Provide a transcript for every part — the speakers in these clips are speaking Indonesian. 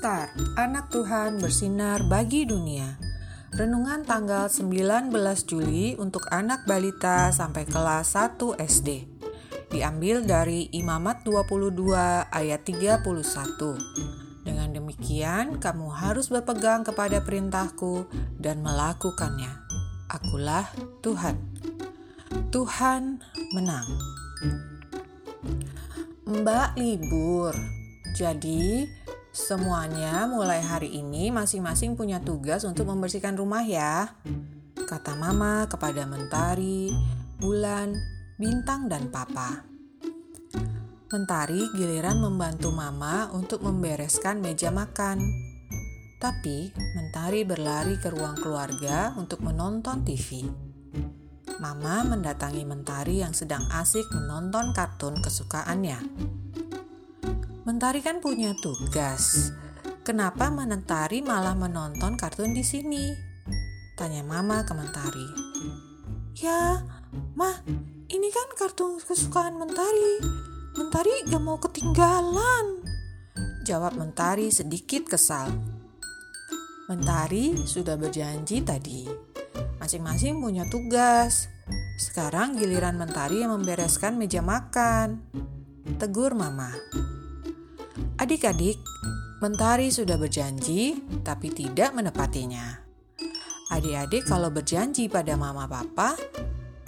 Star, anak Tuhan bersinar bagi dunia. Renungan tanggal 19 Juli untuk anak balita sampai kelas 1 SD. Diambil dari Imamat 22 ayat 31. Dengan demikian, kamu harus berpegang kepada perintahku dan melakukannya. Akulah Tuhan. Tuhan menang. Mbak libur. Jadi, semuanya mulai hari ini masing-masing punya tugas untuk membersihkan rumah ya. Kata Mama kepada Mentari, Bulan, Bintang, dan Papa. Mentari giliran membantu Mama untuk membereskan meja makan. Tapi, Mentari berlari ke ruang keluarga untuk menonton TV. Mama mendatangi Mentari yang sedang asik menonton kartun kesukaannya. Mentari kan punya tugas. Kenapa Mentari malah menonton kartun di sini? Tanya Mama ke Mentari. Ya, Ma, ini kan kartun kesukaan Mentari. Mentari gak mau ketinggalan. Jawab Mentari sedikit kesal. Mentari sudah berjanji tadi. Masing-masing punya tugas. Sekarang giliran Mentari yang membereskan meja makan. Tegur Mama. Adik-adik, Mentari sudah berjanji tapi tidak menepatinya. Adik-adik kalau berjanji pada mama papa,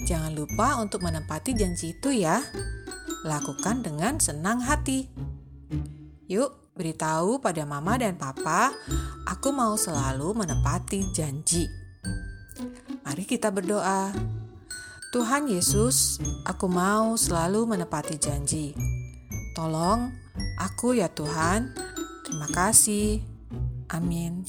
jangan lupa untuk menepati janji itu ya. Lakukan dengan senang hati. Yuk, beritahu pada mama dan papa, aku mau selalu menepati janji. Mari kita berdoa. Tuhan Yesus, aku mau selalu menepati janji. Tolong Aku ya Tuhan, terima kasih. Amin.